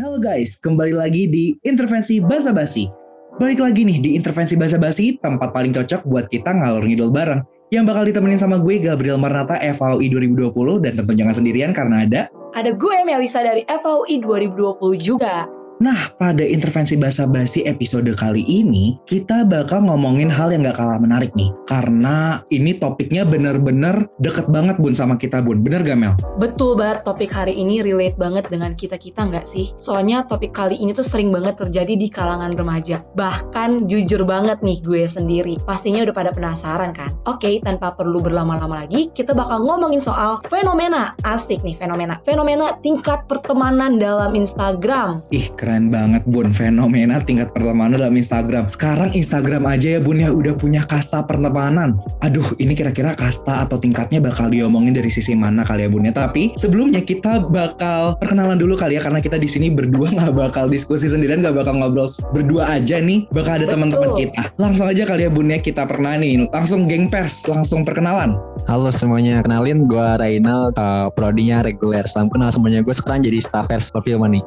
Halo guys, kembali lagi di Intervensi Basa Basi. Balik lagi nih di Intervensi Basa Basi, tempat paling cocok buat kita ngalor ngidol bareng. Yang bakal ditemenin sama gue Gabriel Marnata FAUI 2020 dan tentu jangan sendirian karena ada Ada gue Melisa dari FAUI 2020 juga. Nah, pada intervensi bahasa basi episode kali ini, kita bakal ngomongin hal yang gak kalah menarik nih. Karena ini topiknya bener-bener deket banget Bun sama kita Bun. Bener gak Mel? Betul banget topik hari ini relate banget dengan kita-kita nggak sih? Soalnya topik kali ini tuh sering banget terjadi di kalangan remaja. Bahkan jujur banget nih gue sendiri. Pastinya udah pada penasaran kan? Oke, tanpa perlu berlama-lama lagi, kita bakal ngomongin soal fenomena. Asik nih fenomena. Fenomena tingkat pertemanan dalam Instagram. Ih, keren banget Bun. Fenomena tingkat pertemanan dalam Instagram. Sekarang Instagram aja ya Bun ya udah punya kasta pertemanan. Aduh, ini kira-kira kasta atau tingkatnya bakal diomongin dari sisi mana kali ya Bun ya. Tapi sebelumnya kita bakal perkenalan dulu kali ya karena kita di sini berdua nggak bakal diskusi sendirian, nggak bakal ngobrol berdua aja nih. Bakal ada teman-teman kita. Langsung aja kali ya Bun ya kita pernah nih. Langsung geng pers, langsung perkenalan. Halo semuanya, kenalin gue Rainal, uh, prodinya reguler. Salam kenal semuanya, gue sekarang jadi staffers perfilman nih.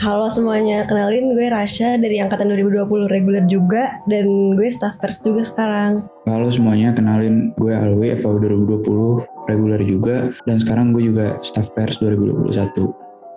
Halo semuanya, kenalin gue Rasha dari angkatan 2020 reguler juga dan gue staff pers juga sekarang. Halo semuanya, kenalin gue Alwi, FAU 2020, reguler juga, dan sekarang gue juga staff pers 2021.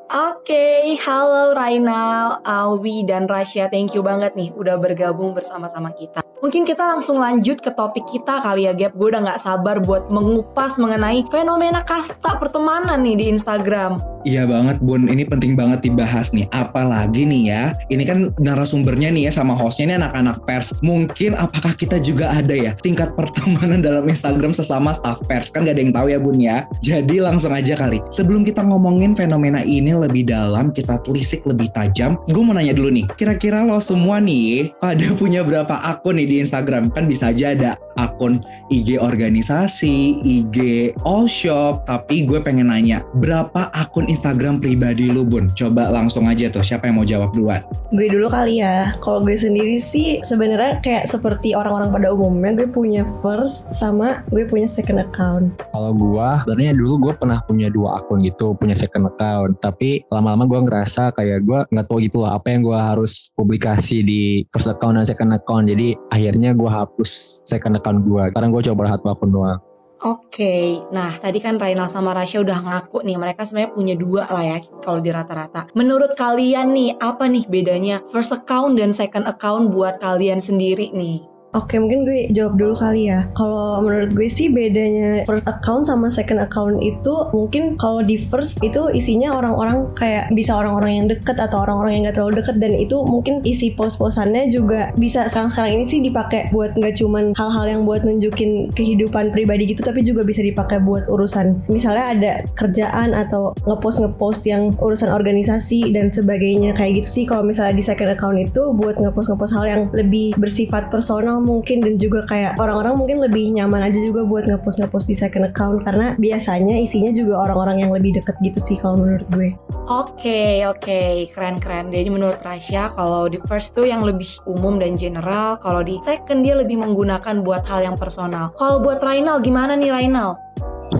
Oke, halo Rainal, Alwi, dan Rasya. Thank you banget nih udah bergabung bersama-sama kita. Mungkin kita langsung lanjut ke topik kita kali ya, Gap. Gue udah gak sabar buat mengupas mengenai fenomena kasta pertemanan nih di Instagram. Iya banget Bun, ini penting banget dibahas nih. Apalagi nih ya, ini kan narasumbernya nih ya sama hostnya ini anak-anak pers. Mungkin apakah kita juga ada ya tingkat pertemanan dalam Instagram sesama staff pers? Kan gak ada yang tahu ya Bun ya. Jadi langsung aja kali. Sebelum kita ngomongin fenomena ini lebih dalam, kita telisik lebih tajam. Gue mau nanya dulu nih, kira-kira lo semua nih pada punya berapa akun nih di Instagram? Kan bisa aja ada akun IG organisasi, IG all shop. Tapi gue pengen nanya, berapa akun Instagram pribadi lu Bun? Coba langsung aja tuh, siapa yang mau jawab duluan? Gue dulu kali ya. Kalau gue sendiri sih sebenarnya kayak seperti orang-orang pada umumnya gue punya first sama gue punya second account. Kalau gue, sebenarnya dulu gue pernah punya dua akun gitu, punya second account. Tapi lama-lama gue ngerasa kayak gue nggak tahu gitu loh apa yang gue harus publikasi di first account dan second account. Jadi akhirnya gue hapus second account gue. Sekarang gue coba satu akun doang. Oke, nah tadi kan Rainal sama Rasya udah ngaku nih mereka sebenarnya punya dua lah ya kalau di rata-rata. Menurut kalian nih apa nih bedanya first account dan second account buat kalian sendiri nih? Oke mungkin gue jawab dulu kali ya. Kalau menurut gue sih bedanya first account sama second account itu mungkin kalau di first itu isinya orang-orang kayak bisa orang-orang yang deket atau orang-orang yang gak terlalu deket. Dan itu mungkin isi post-postannya juga bisa sekarang-sekarang ini sih dipakai buat nggak cuman hal-hal yang buat nunjukin kehidupan pribadi gitu tapi juga bisa dipakai buat urusan. Misalnya ada kerjaan atau ngepost ngepost yang urusan organisasi dan sebagainya kayak gitu sih. Kalau misalnya di second account itu buat ngepost ngepost hal yang lebih bersifat personal mungkin dan juga kayak orang-orang mungkin lebih nyaman aja juga buat ngepost ngepost di second account karena biasanya isinya juga orang-orang yang lebih deket gitu sih kalau menurut gue. Oke, oke, keren-keren. Jadi menurut Rasya, kalau di first tuh yang lebih umum dan general, kalau di second dia lebih menggunakan buat hal yang personal. Kalau buat Rainal, gimana nih Rainal?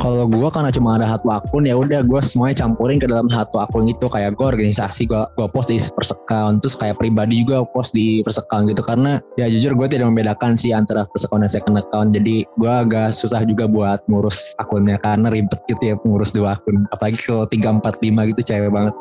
Kalau gue karena cuma ada satu akun ya udah gue semuanya campurin ke dalam satu akun itu. Kayak gue organisasi gue gue post di account terus kayak pribadi juga post di account gitu. Karena ya jujur gue tidak membedakan sih antara first dan second account. Jadi gue agak susah juga buat ngurus akunnya karena ribet gitu ya ngurus dua akun. Apalagi kalau tiga empat lima gitu cewek banget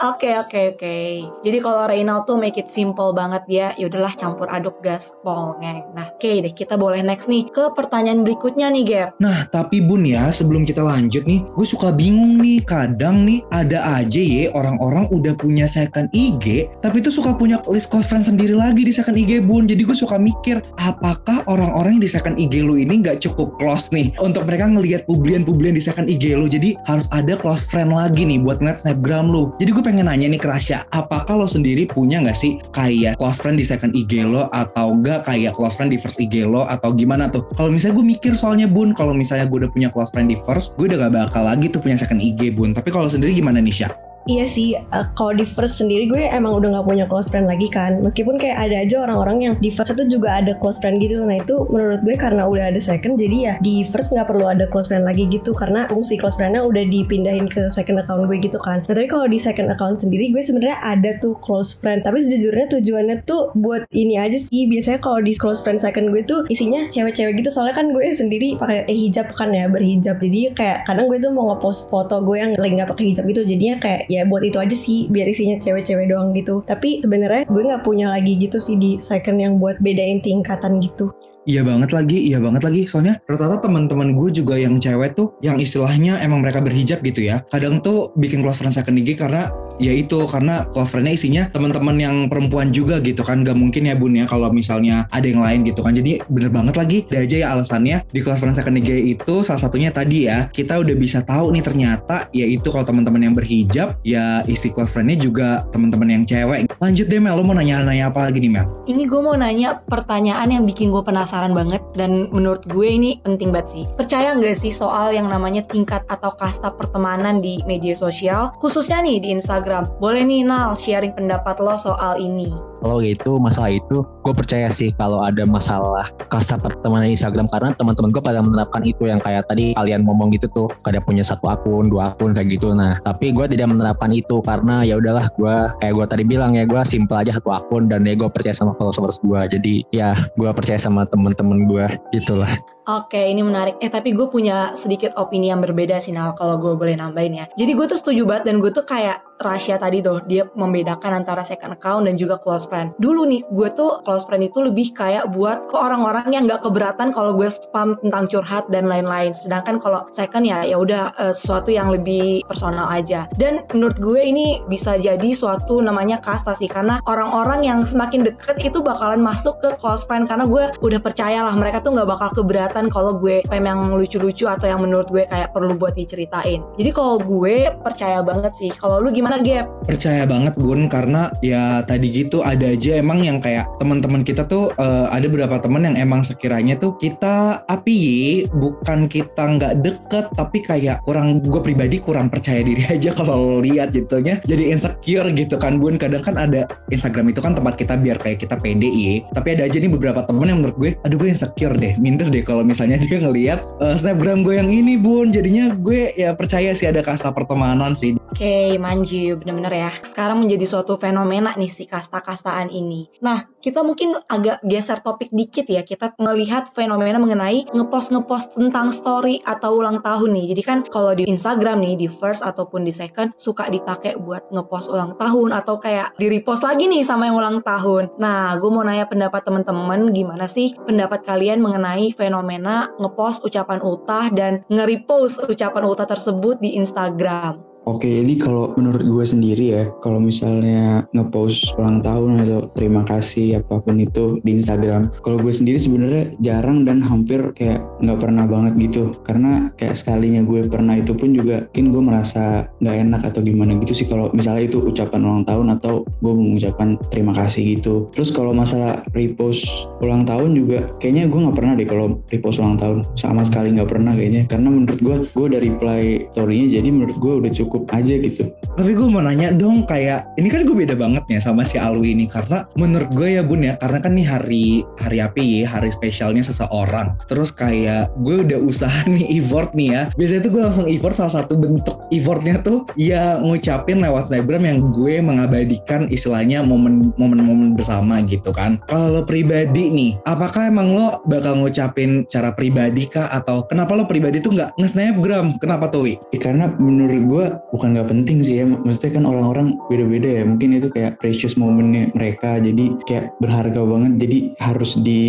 Oke, oke, oke. Jadi kalau Rainal tuh make it simple banget ya. Udahlah campur aduk gaspol, ngeng. Nah, oke deh, kita boleh next nih ke pertanyaan berikutnya nih, Gap. Nah, tapi Bun ya, sebelum kita lanjut nih, gue suka bingung nih. Kadang nih, ada aja ya orang-orang udah punya second IG, tapi tuh suka punya list close friend sendiri lagi di second IG Bun. Jadi gue suka mikir, apakah orang-orang yang di second IG lu ini nggak cukup close nih untuk mereka ngelihat publian-publian di second IG lu. Jadi harus ada close friend lagi nih buat ngeliat snapgram lu. Jadi gue pengen nanya nih ke Rasya, apakah lo sendiri punya nggak sih kayak close friend di second IG lo atau enggak kayak close friend di first IG lo atau gimana tuh? Kalau misalnya gue mikir soalnya Bun, kalau misalnya gue udah punya close friend di first, gue udah gak bakal lagi tuh punya second IG Bun. Tapi kalau sendiri gimana nih Sya? Iya sih, uh, kalau di first sendiri gue emang udah nggak punya close friend lagi kan. Meskipun kayak ada aja orang-orang yang di first itu juga ada close friend gitu. Nah itu menurut gue karena udah ada second, jadi ya di first nggak perlu ada close friend lagi gitu karena fungsi close friendnya udah dipindahin ke second account gue gitu kan. Nah tapi kalau di second account sendiri gue sebenarnya ada tuh close friend. Tapi sejujurnya tujuannya tuh buat ini aja sih. Biasanya kalau di close friend second gue tuh isinya cewek-cewek gitu. Soalnya kan gue sendiri pakai eh, hijab kan ya berhijab. Jadi kayak kadang gue tuh mau ngepost foto gue yang lagi nggak pakai hijab gitu. Jadinya kayak ya buat itu aja sih biar isinya cewek-cewek doang gitu tapi sebenarnya gue nggak punya lagi gitu sih di second yang buat bedain tingkatan gitu Iya banget lagi, iya banget lagi. Soalnya rata-rata teman-teman gue juga yang cewek tuh yang istilahnya emang mereka berhijab gitu ya. Kadang tuh bikin close friend second IG karena ya itu karena close friendnya isinya teman-teman yang perempuan juga gitu kan. Gak mungkin ya bun ya kalau misalnya ada yang lain gitu kan. Jadi bener banget lagi. Ada aja ya alasannya di friend second IG itu salah satunya tadi ya kita udah bisa tahu nih ternyata yaitu kalau teman-teman yang berhijab ya isi close friendnya juga teman-teman yang cewek. Lanjut deh Mel, lo mau nanya-nanya apa lagi nih Mel? Ini gue mau nanya pertanyaan yang bikin gue penasaran banget dan menurut gue ini penting banget sih. Percaya nggak sih soal yang namanya tingkat atau kasta pertemanan di media sosial, khususnya nih di Instagram? Boleh nih Nal sharing pendapat lo soal ini. Kalau gitu masalah itu gue percaya sih kalau ada masalah kasta pertemanan Instagram. Karena teman-teman gue pada menerapkan itu yang kayak tadi kalian ngomong gitu tuh. Kada punya satu akun dua akun kayak gitu. Nah tapi gue tidak menerapkan itu karena ya udahlah gue kayak gue tadi bilang ya gue simple aja satu akun dan ya gue percaya sama followers gue jadi ya gue percaya sama teman-teman gue gitulah Oke, ini menarik. Eh, tapi gue punya sedikit opini yang berbeda sih, Nal, kalau gue boleh nambahin ya. Jadi gue tuh setuju banget dan gue tuh kayak rahasia tadi tuh, dia membedakan antara second account dan juga close friend. Dulu nih, gue tuh close friend itu lebih kayak buat ke orang-orang yang gak keberatan kalau gue spam tentang curhat dan lain-lain. Sedangkan kalau second ya, ya udah uh, sesuatu yang lebih personal aja. Dan menurut gue ini bisa jadi suatu namanya kasta sih, karena orang-orang yang semakin deket itu bakalan masuk ke close friend karena gue udah percaya lah mereka tuh gak bakal keberatan kelihatan kalau gue pem yang lucu-lucu atau yang menurut gue kayak perlu buat diceritain. Jadi kalau gue percaya banget sih. Kalau lu gimana Gap? Percaya banget Bun karena ya tadi gitu ada aja emang yang kayak teman-teman kita tuh uh, ada beberapa teman yang emang sekiranya tuh kita api bukan kita nggak deket tapi kayak kurang gue pribadi kurang percaya diri aja kalau lihat gitunya jadi insecure gitu kan Bun kadang kan ada Instagram itu kan tempat kita biar kayak kita pede ya tapi ada aja nih beberapa temen yang menurut gue aduh gue insecure deh minder deh kalau kalau misalnya dia ngelihat uh, snapgram gue yang ini bun. Jadinya gue ya percaya sih ada kasta pertemanan sih. Oke okay, manji bener-bener ya. Sekarang menjadi suatu fenomena nih si kasta-kastaan ini. Nah kita mungkin agak geser topik dikit ya. Kita ngelihat fenomena mengenai ngepost-ngepost tentang story atau ulang tahun nih. Jadi kan kalau di Instagram nih di first ataupun di second suka dipakai buat ngepost ulang tahun atau kayak di repost lagi nih sama yang ulang tahun. Nah gue mau nanya pendapat teman-teman gimana sih pendapat kalian mengenai fenomena fenomena ngepost ucapan ultah dan nge-repost ucapan ultah tersebut di Instagram. Oke, jadi kalau menurut gue sendiri ya, kalau misalnya ngepost ulang tahun atau terima kasih apa pun itu di Instagram, kalau gue sendiri sebenarnya jarang dan hampir kayak nggak pernah banget gitu, karena kayak sekalinya gue pernah itu pun juga mungkin gue merasa nggak enak atau gimana gitu sih. Kalau misalnya itu ucapan ulang tahun atau gue mengucapkan terima kasih gitu. Terus kalau masalah repost ulang tahun juga, kayaknya gue nggak pernah deh kalau repost ulang tahun. Sama sekali nggak pernah kayaknya, karena menurut gue gue udah reply storynya, jadi menurut gue udah cukup cukup aja gitu. Tapi gue mau nanya dong kayak ini kan gue beda banget ya sama si Alwi ini karena menurut gue ya bun ya karena kan nih hari hari apa ya hari spesialnya seseorang. Terus kayak gue udah usaha nih effort nih ya. Biasanya tuh gue langsung effort salah satu bentuk effortnya tuh ya ngucapin lewat Snapgram yang gue mengabadikan istilahnya momen-momen bersama gitu kan. Kalau lo pribadi nih, apakah emang lo bakal ngucapin cara pribadi kah atau kenapa lo pribadi tuh nggak nge-snapgram? Kenapa tuh Wi? Ya, karena menurut gue bukan nggak penting sih ya maksudnya kan orang-orang beda-beda ya. Mungkin itu kayak precious momennya mereka. Jadi kayak berharga banget. Jadi harus di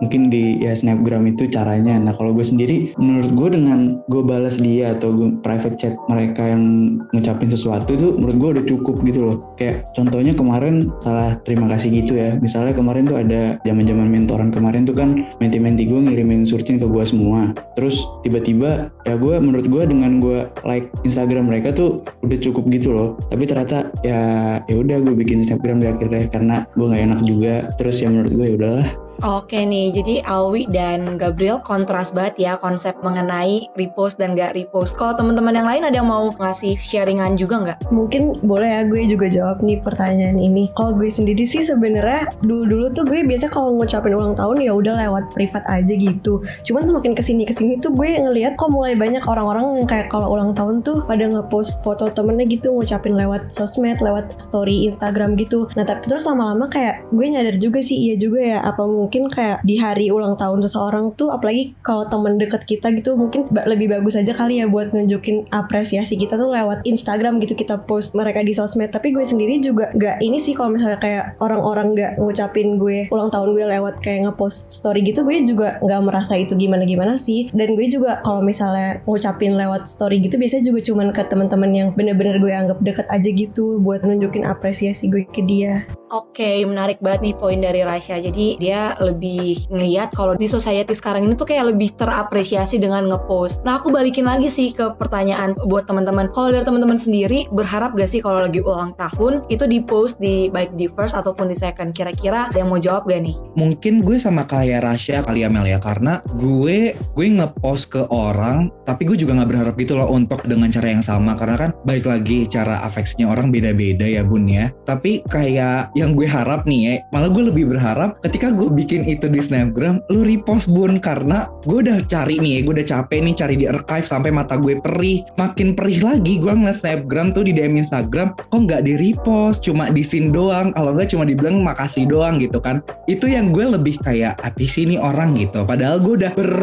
mungkin di ya snapgram itu caranya. Nah kalau gue sendiri menurut gue dengan gue balas dia atau gue private chat mereka yang ngucapin sesuatu itu menurut gue udah cukup gitu loh. Kayak contohnya kemarin salah terima kasih gitu ya. Misalnya kemarin tuh ada zaman zaman mentoran kemarin tuh kan menti-menti gue ngirimin surcin ke gue semua. Terus tiba-tiba ya gue menurut gue dengan gue like Instagram mereka tuh udah cukup gitu loh. Tapi ternyata ya ya udah gue bikin snapgram di akhirnya karena gue nggak enak juga. Terus ya menurut gue ya udahlah Oke nih, jadi Alwi dan Gabriel kontras banget ya konsep mengenai repost dan gak repost. Kalau teman-teman yang lain ada yang mau ngasih sharingan juga nggak? Mungkin boleh ya gue juga jawab nih pertanyaan ini. Kalau gue sendiri sih sebenarnya dulu-dulu tuh gue biasa kalau ngucapin ulang tahun ya udah lewat privat aja gitu. Cuman semakin ke sini ke sini tuh gue ngelihat kok mulai banyak orang-orang kayak kalau ulang tahun tuh pada ngepost foto temennya gitu ngucapin lewat sosmed, lewat story Instagram gitu. Nah tapi terus lama-lama kayak gue nyadar juga sih iya juga ya apa mungkin kayak di hari ulang tahun seseorang tuh apalagi kalau temen deket kita gitu mungkin lebih bagus aja kali ya buat nunjukin apresiasi kita tuh lewat Instagram gitu kita post mereka di sosmed. Tapi gue sendiri juga gak ini sih kalau misalnya kayak orang-orang gak ngucapin gue ulang tahun gue lewat kayak ngepost story gitu gue juga gak merasa itu gimana-gimana sih. Dan gue juga kalau misalnya ngucapin lewat story gitu biasanya juga cuman ke teman-teman yang bener-bener gue anggap deket aja gitu buat nunjukin apresiasi gue ke dia. Oke, menarik banget nih poin dari Rasya. Jadi dia lebih ngeliat kalau di society sekarang ini tuh kayak lebih terapresiasi dengan ngepost. Nah, aku balikin lagi sih ke pertanyaan buat teman-teman. Kalau dari teman-teman sendiri, berharap gak sih kalau lagi ulang tahun itu di post di baik di first ataupun di second? Kira-kira ada yang mau jawab gak nih? Mungkin gue sama kayak Rasya kali ya Mel ya, karena gue gue ngepost ke orang, tapi gue juga nggak berharap gitu loh untuk dengan cara yang sama, karena kan balik lagi cara afeksinya orang beda-beda ya bun ya. Tapi kayak yang gue harap nih ya, malah gue lebih berharap ketika gue bikin itu di Snapgram, lu repost bun karena gue udah cari nih gue udah capek nih cari di archive sampai mata gue perih, makin perih lagi gue ngeliat Snapgram tuh di DM Instagram, kok nggak di repost, cuma di scene doang, kalau nggak cuma dibilang makasih doang gitu kan, itu yang gue lebih kayak apa sih ini orang? gitu, padahal gue udah ber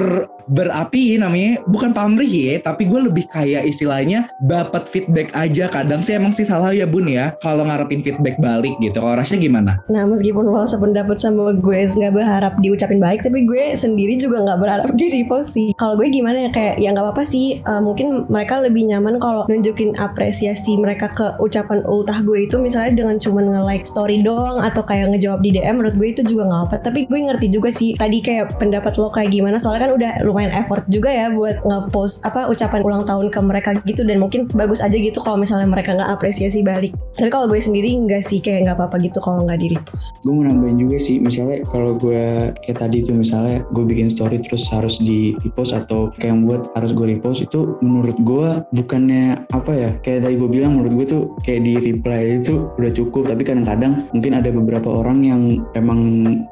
berapi namanya bukan pamrih ya tapi gue lebih kayak istilahnya dapat feedback aja. Kadang sih emang sih salah ya bun ya kalau ngarepin feedback balik gitu. Kalau rasanya gimana? Nah meskipun lo sependapat sama gue nggak berharap diucapin balik tapi gue sendiri juga nggak berharap di repost sih. Kalau gue gimana ya kayak ya nggak apa-apa sih. Uh, mungkin mereka lebih nyaman kalau nunjukin apresiasi mereka ke ucapan ultah gue itu misalnya dengan cuman nge-like story doang atau kayak ngejawab di DM menurut gue itu juga nggak apa tapi gue ngerti juga sih tadi kayak pendapat lo kayak gimana soalnya kan udah lumayan effort juga ya buat nge-post apa ucapan ulang tahun ke mereka gitu. Dan mungkin bagus aja gitu kalau misalnya mereka nggak apresiasi balik. Tapi kalau gue sendiri nggak sih kayak nggak apa-apa gitu kalau nggak di repost gue mau nambahin juga sih misalnya kalau gue kayak tadi tuh misalnya gue bikin story terus harus di repost atau kayak yang buat harus gue repost itu menurut gue bukannya apa ya? Kayak tadi gue bilang menurut gue tuh kayak di reply itu udah cukup. Tapi kadang-kadang mungkin ada beberapa orang yang emang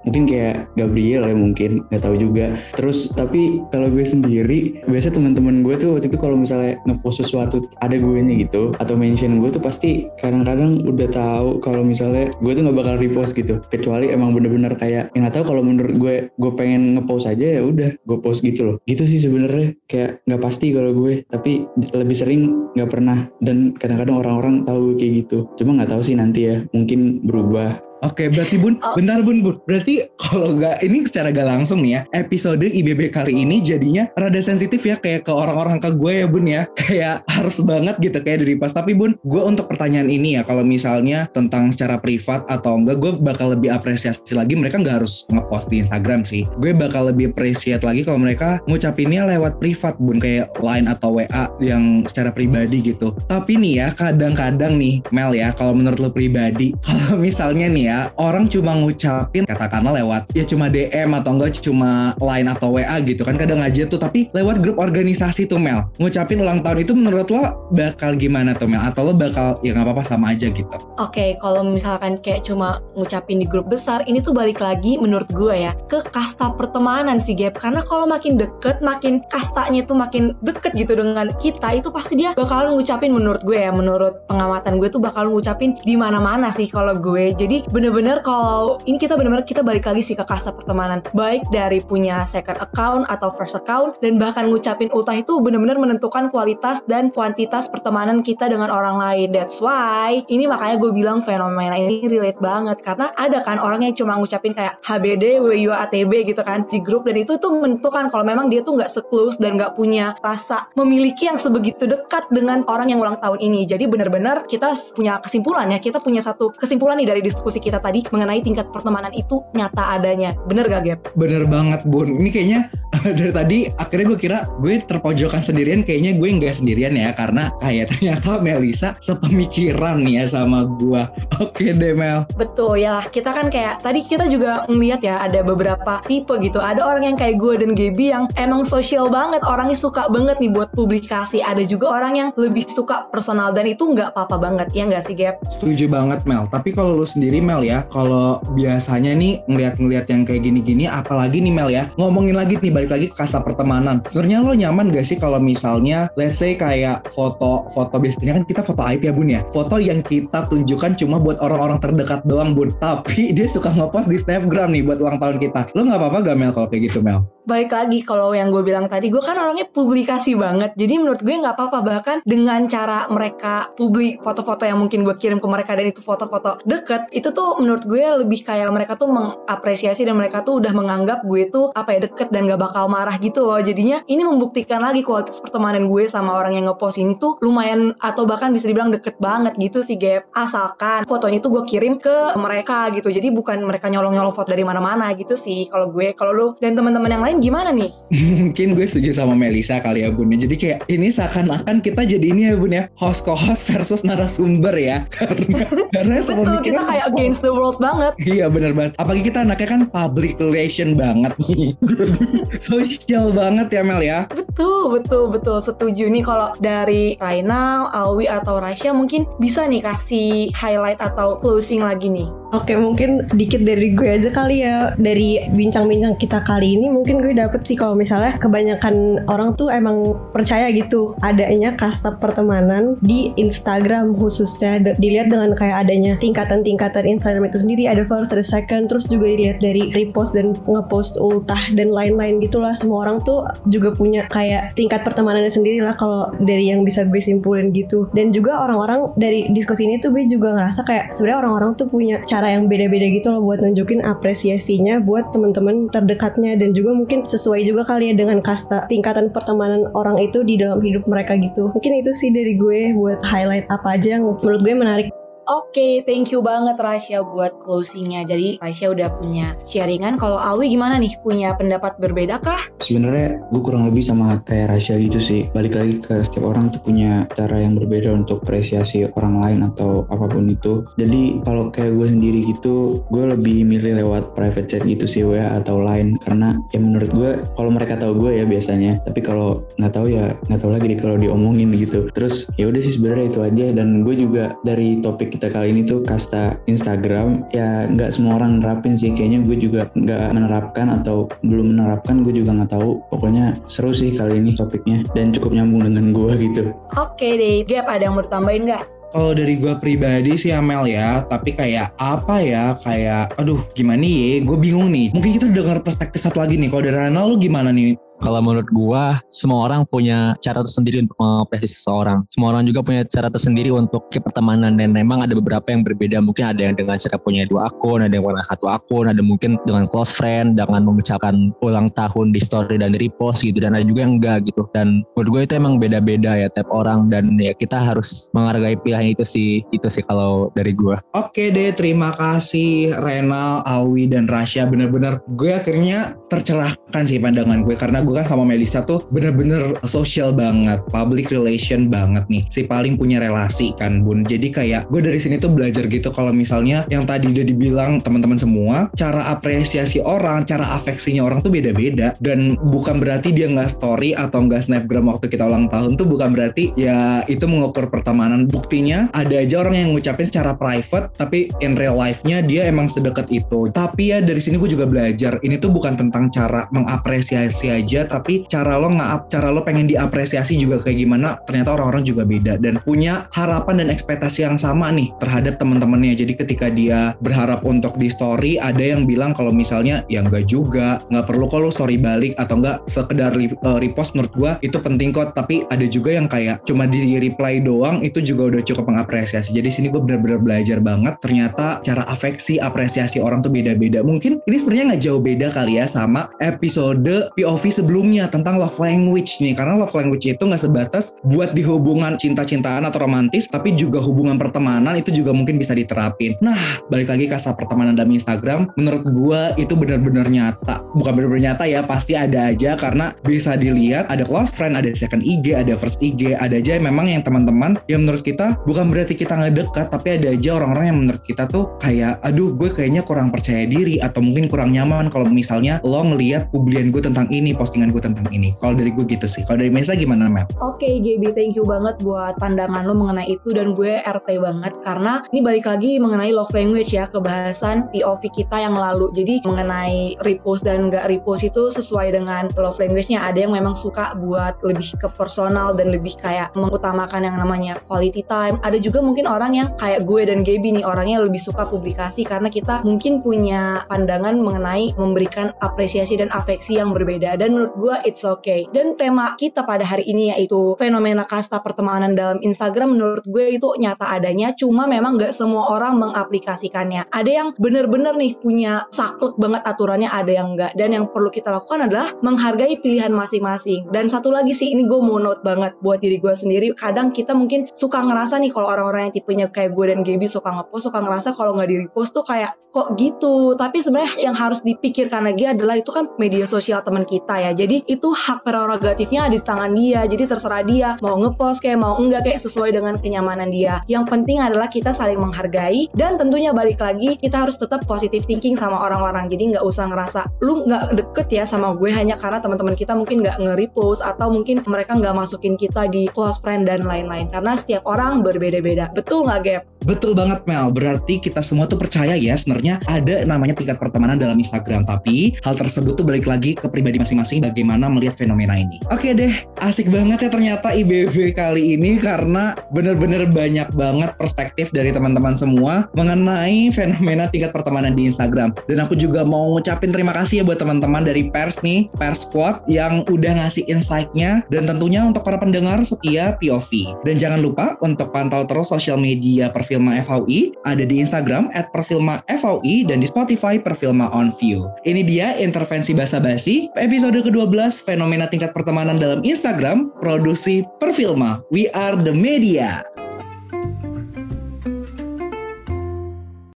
mungkin kayak Gabriel ya mungkin nggak tahu juga. Terus tapi kalau gue sendiri biasa teman-teman gue tuh waktu itu kalau misalnya ngepost sesuatu ada gue nya gitu atau mention gue tuh pasti kadang-kadang udah tahu kalau misalnya gue tuh nggak bakal repost gitu. Kecuali emang bener-bener kayak yang tahu kalau menurut gue gue pengen ngepost aja ya udah gue post gitu loh. Gitu sih sebenarnya kayak nggak pasti kalau gue tapi lebih sering nggak pernah. Dan kadang-kadang orang-orang tahu kayak gitu. Cuma nggak tahu sih nanti ya mungkin berubah Oke, berarti Bun, Oh. bentar Bun, Bun. Berarti kalau nggak ini secara gak langsung nih ya, episode IBB kali ini jadinya rada sensitif ya kayak ke orang-orang ke gue ya Bun ya. Kayak harus banget gitu kayak dari pas. Tapi Bun, gue untuk pertanyaan ini ya, kalau misalnya tentang secara privat atau enggak, gue bakal lebih apresiasi lagi mereka nggak harus ngepost di Instagram sih. Gue bakal lebih appreciate lagi kalau mereka ngucapinnya lewat privat Bun, kayak line atau WA yang secara pribadi gitu. Tapi nih ya, kadang-kadang nih Mel ya, kalau menurut lo pribadi, kalau misalnya nih ya orang cuma ngucapin katakanlah lewat ya cuma DM atau enggak cuma line atau WA gitu kan kadang aja tuh tapi lewat grup organisasi tuh Mel ngucapin ulang tahun itu menurut lo bakal gimana tuh Mel atau lo bakal ya nggak apa-apa sama aja gitu Oke, kalau misalkan kayak cuma ngucapin di grup besar, ini tuh balik lagi menurut gue ya ke kasta pertemanan sih Gap. Karena kalau makin deket, makin kastanya tuh makin deket gitu dengan kita, itu pasti dia bakal ngucapin menurut gue ya, menurut pengamatan gue tuh bakal ngucapin di mana-mana sih kalau gue. Jadi bener-bener kalau ini kita bener-bener kita balik lagi sih ke kasta pertemanan, baik dari punya second account atau first account, dan bahkan ngucapin ultah itu bener-bener menentukan kualitas dan kuantitas pertemanan kita dengan orang lain. That's why ini makanya gue bilang fenomena ini relate banget karena ada kan orang yang cuma ngucapin kayak HBD, WU, ATB gitu kan di grup dan itu tuh menentukan kalau memang dia tuh nggak seklus dan nggak punya rasa memiliki yang sebegitu dekat dengan orang yang ulang tahun ini. Jadi benar-benar kita punya kesimpulan ya, kita punya satu kesimpulan nih dari diskusi kita tadi mengenai tingkat pertemanan itu nyata adanya. Bener gak Gap? Bener banget Bun. Ini kayaknya dari tadi akhirnya gue kira gue terpojokan sendirian kayaknya gue nggak sendirian ya karena kayak ternyata Melisa sepemikiran ya sama gue. Oke deh Mel. Betul ya lah kita kan kayak tadi kita juga ngeliat ya ada beberapa tipe gitu. Ada orang yang kayak gue dan Gaby yang emang sosial banget, orangnya suka banget nih buat publikasi. Ada juga orang yang lebih suka personal dan itu nggak apa-apa banget ya nggak sih Gap? Setuju banget Mel. Tapi kalau lu sendiri Mel ya, kalau biasanya nih ngeliat-ngeliat yang kayak gini-gini, apalagi nih Mel ya, ngomongin lagi nih balik lagi ke kasta pertemanan. Sebenarnya lo nyaman gak sih kalau misalnya, let's say kayak foto foto biasanya kan kita foto aib ya bun ya, foto yang kita tunjukkan cuma buat orang-orang terdekat doang bun. Tapi dia suka ngepost di Snapgram nih buat ulang tahun kita. Lo nggak apa-apa gak Mel kalau kayak gitu Mel? Balik lagi kalau yang gue bilang tadi, gue kan orangnya publikasi banget. Jadi menurut gue nggak apa-apa bahkan dengan cara mereka publik foto-foto yang mungkin gue kirim ke mereka dan itu foto-foto deket, itu tuh menurut gue lebih kayak mereka tuh mengapresiasi dan mereka tuh udah menganggap gue tuh apa ya deket dan gak bakal marah gitu loh. Jadinya ini membuktikan lagi kualitas pertemanan gue sama orang yang ngepost ini tuh lumayan atau bahkan bisa dibilang deket banget gitu sih Gap. Asalkan fotonya tuh gue kirim ke mereka gitu. Jadi bukan mereka nyolong-nyolong foto dari mana-mana gitu sih kalau gue. Kalau lu dan teman-teman yang lain gimana nih? Mungkin gue setuju sama Melisa kali ya bun. Jadi kayak ini seakan-akan kita jadi ini ya bun ya host co-host versus narasumber ya. karena karena Betul, kita kayak against the world banget. Iya bener banget. Apalagi kita anaknya kan public relation banget nih. Jadi sosial banget ya Mel ya. Betul, betul, betul. Setuju nih kalau dari Rainal, Alwi atau Rasya mungkin bisa nih kasih highlight atau closing lagi nih. Oke mungkin sedikit dari gue aja kali ya Dari bincang-bincang kita kali ini Mungkin gue dapet sih kalau misalnya Kebanyakan orang tuh emang percaya gitu Adanya kasta pertemanan di Instagram khususnya Dilihat dengan kayak adanya tingkatan-tingkatan Instagram itu sendiri Ada first, ada second Terus juga dilihat dari repost dan ngepost ultah Dan lain-lain gitulah. Semua orang tuh juga punya kayak tingkat pertemanannya sendiri lah Kalau dari yang bisa gue simpulin gitu. Dan juga orang-orang dari diskusi ini tuh gue juga ngerasa kayak sebenarnya orang-orang tuh punya cara yang beda-beda gitu loh buat nunjukin apresiasinya buat teman-teman terdekatnya. Dan juga mungkin sesuai juga kali ya dengan kasta tingkatan pertemanan orang itu di dalam hidup mereka gitu. Mungkin itu sih dari gue buat highlight apa aja yang menurut gue menarik Oke, thank you banget Rasya buat closingnya. Jadi Rasya udah punya sharingan. Kalau Alwi gimana nih? Punya pendapat berbeda kah? Sebenarnya gue kurang lebih sama kayak Rasya gitu sih. Balik lagi ke setiap orang tuh punya cara yang berbeda untuk apresiasi orang lain atau apa pun itu. Jadi kalau kayak gue sendiri gitu, gue lebih milih lewat private chat gitu sih WA atau lain karena ya menurut gue kalau mereka tahu gue ya biasanya. Tapi kalau nggak tahu ya nggak tahu lagi kalau diomongin gitu. Terus ya udah sih sebenarnya itu aja dan gue juga dari topik kita kali ini tuh kasta Instagram ya nggak semua orang nerapin sih kayaknya gue juga nggak menerapkan atau belum menerapkan gue juga nggak tahu pokoknya seru sih kali ini topiknya dan cukup nyambung dengan gue gitu Oke deh, Gap ada yang mau ditambahin nggak? Kalau dari gue pribadi sih Amel ya, tapi kayak apa ya, kayak aduh gimana ya, gue bingung nih. Mungkin kita dengar perspektif satu lagi nih. Kalau dari Rana lu gimana nih? Kalau menurut gua, semua orang punya cara tersendiri untuk mengapresiasi seseorang. Semua orang juga punya cara tersendiri untuk pertemanan dan memang ada beberapa yang berbeda. Mungkin ada yang dengan cara punya dua akun, ada yang punya satu akun, ada mungkin dengan close friend, dengan mengucapkan ulang tahun di story dan di repost gitu. Dan ada juga yang enggak gitu. Dan menurut gue itu emang beda-beda ya tiap orang dan ya kita harus menghargai pilihan itu sih. Itu sih kalau dari gua. Oke deh, terima kasih Renal, Awi, dan Rasya. Bener-bener gue akhirnya tercerahkan sih pandangan gue karena gue kan sama Melisa tuh bener-bener sosial banget, public relation banget nih. Si paling punya relasi kan bun. Jadi kayak gue dari sini tuh belajar gitu kalau misalnya yang tadi udah dibilang teman-teman semua, cara apresiasi orang, cara afeksinya orang tuh beda-beda dan bukan berarti dia nggak story atau nggak snapgram waktu kita ulang tahun tuh bukan berarti ya itu mengukur pertemanan. Buktinya ada aja orang yang ngucapin secara private tapi in real life-nya dia emang sedekat itu. Tapi ya dari sini gue juga belajar ini tuh bukan tentang cara mengapresiasi aja tapi cara lo nggak cara lo pengen diapresiasi juga kayak gimana ternyata orang-orang juga beda dan punya harapan dan ekspektasi yang sama nih terhadap teman-temannya jadi ketika dia berharap untuk di story ada yang bilang kalau misalnya ya enggak juga nggak perlu kalau story balik atau enggak sekedar eh, repost menurut gua itu penting kok. Tapi ada juga yang kayak cuma di reply doang itu juga udah cukup mengapresiasi. Jadi sini gue bener-bener belajar banget ternyata cara afeksi apresiasi orang tuh beda-beda. Mungkin ini sebenarnya nggak jauh beda kali ya sama episode episode POV sebelumnya tentang love language nih. Karena love language itu nggak sebatas buat di hubungan cinta-cintaan atau romantis, tapi juga hubungan pertemanan itu juga mungkin bisa diterapin. Nah, balik lagi kasa pertemanan dalam Instagram, menurut gua itu benar-benar nyata. Bukan benar-benar nyata ya, pasti ada aja karena bisa dilihat ada close friend, ada second IG, ada first IG, ada aja memang yang teman-teman yang menurut kita bukan berarti kita nggak dekat, tapi ada aja orang-orang yang menurut kita tuh kayak, aduh gue kayaknya kurang percaya diri atau mungkin kurang nyaman kalau misalnya lo ngelihat publian gue tentang ini, postingan gue tentang ini. Kalau dari gue gitu sih. Kalau dari Mesa gimana, Mel? Oke, okay, GB, thank you banget buat pandangan lo mengenai itu dan gue RT banget karena ini balik lagi mengenai love language ya, kebahasan POV kita yang lalu. Jadi mengenai repost dan gak repost itu sesuai dengan love language-nya. Ada yang memang suka buat lebih ke personal dan lebih kayak mengutamakan yang namanya quality time. Ada juga mungkin orang yang kayak gue dan Gaby nih orangnya lebih suka publikasi karena kita mungkin punya pandangan mengenai memberikan apresiasi dan afeksi yang berbeda dan gue it's okay. Dan tema kita pada hari ini yaitu fenomena kasta pertemanan dalam Instagram menurut gue itu nyata adanya. Cuma memang gak semua orang mengaplikasikannya. Ada yang bener-bener nih punya saklek banget aturannya ada yang enggak dan yang perlu kita lakukan adalah menghargai pilihan masing-masing. Dan satu lagi sih ini gue mau note banget buat diri gue sendiri. Kadang kita mungkin suka ngerasa nih kalau orang-orang yang tipenya kayak gue dan Gaby suka ngepost suka ngerasa kalau nggak di repost tuh kayak kok gitu? Tapi sebenarnya yang harus dipikirkan lagi adalah itu kan media sosial teman kita ya jadi itu hak prerogatifnya ada di tangan dia. Jadi terserah dia mau ngepost kayak mau enggak kayak sesuai dengan kenyamanan dia. Yang penting adalah kita saling menghargai dan tentunya balik lagi kita harus tetap positive thinking sama orang-orang. Jadi nggak usah ngerasa lu nggak deket ya sama gue hanya karena teman-teman kita mungkin nggak nge-repost atau mungkin mereka nggak masukin kita di close friend dan lain-lain. Karena setiap orang berbeda-beda. Betul nggak Gap? Betul banget Mel, berarti kita semua tuh percaya ya sebenarnya ada namanya tingkat pertemanan dalam Instagram. Tapi hal tersebut tuh balik lagi ke pribadi masing-masing bagaimana melihat fenomena ini. Oke deh, asik banget ya ternyata IBB kali ini Karena bener-bener banyak banget perspektif dari teman-teman semua Mengenai fenomena tingkat pertemanan di Instagram. Dan aku juga mau ngucapin terima kasih ya buat teman-teman dari Pers nih Pers Squad yang udah ngasih insight-nya Dan tentunya untuk para pendengar setia POV Dan jangan lupa untuk pantau terus sosial media perfil Perfilma FVI, ada di Instagram at Perfilma FVI dan di Spotify Perfilma On View. Ini dia intervensi basa-basi, episode ke-12 fenomena tingkat pertemanan dalam Instagram, produksi Perfilma. We are the media.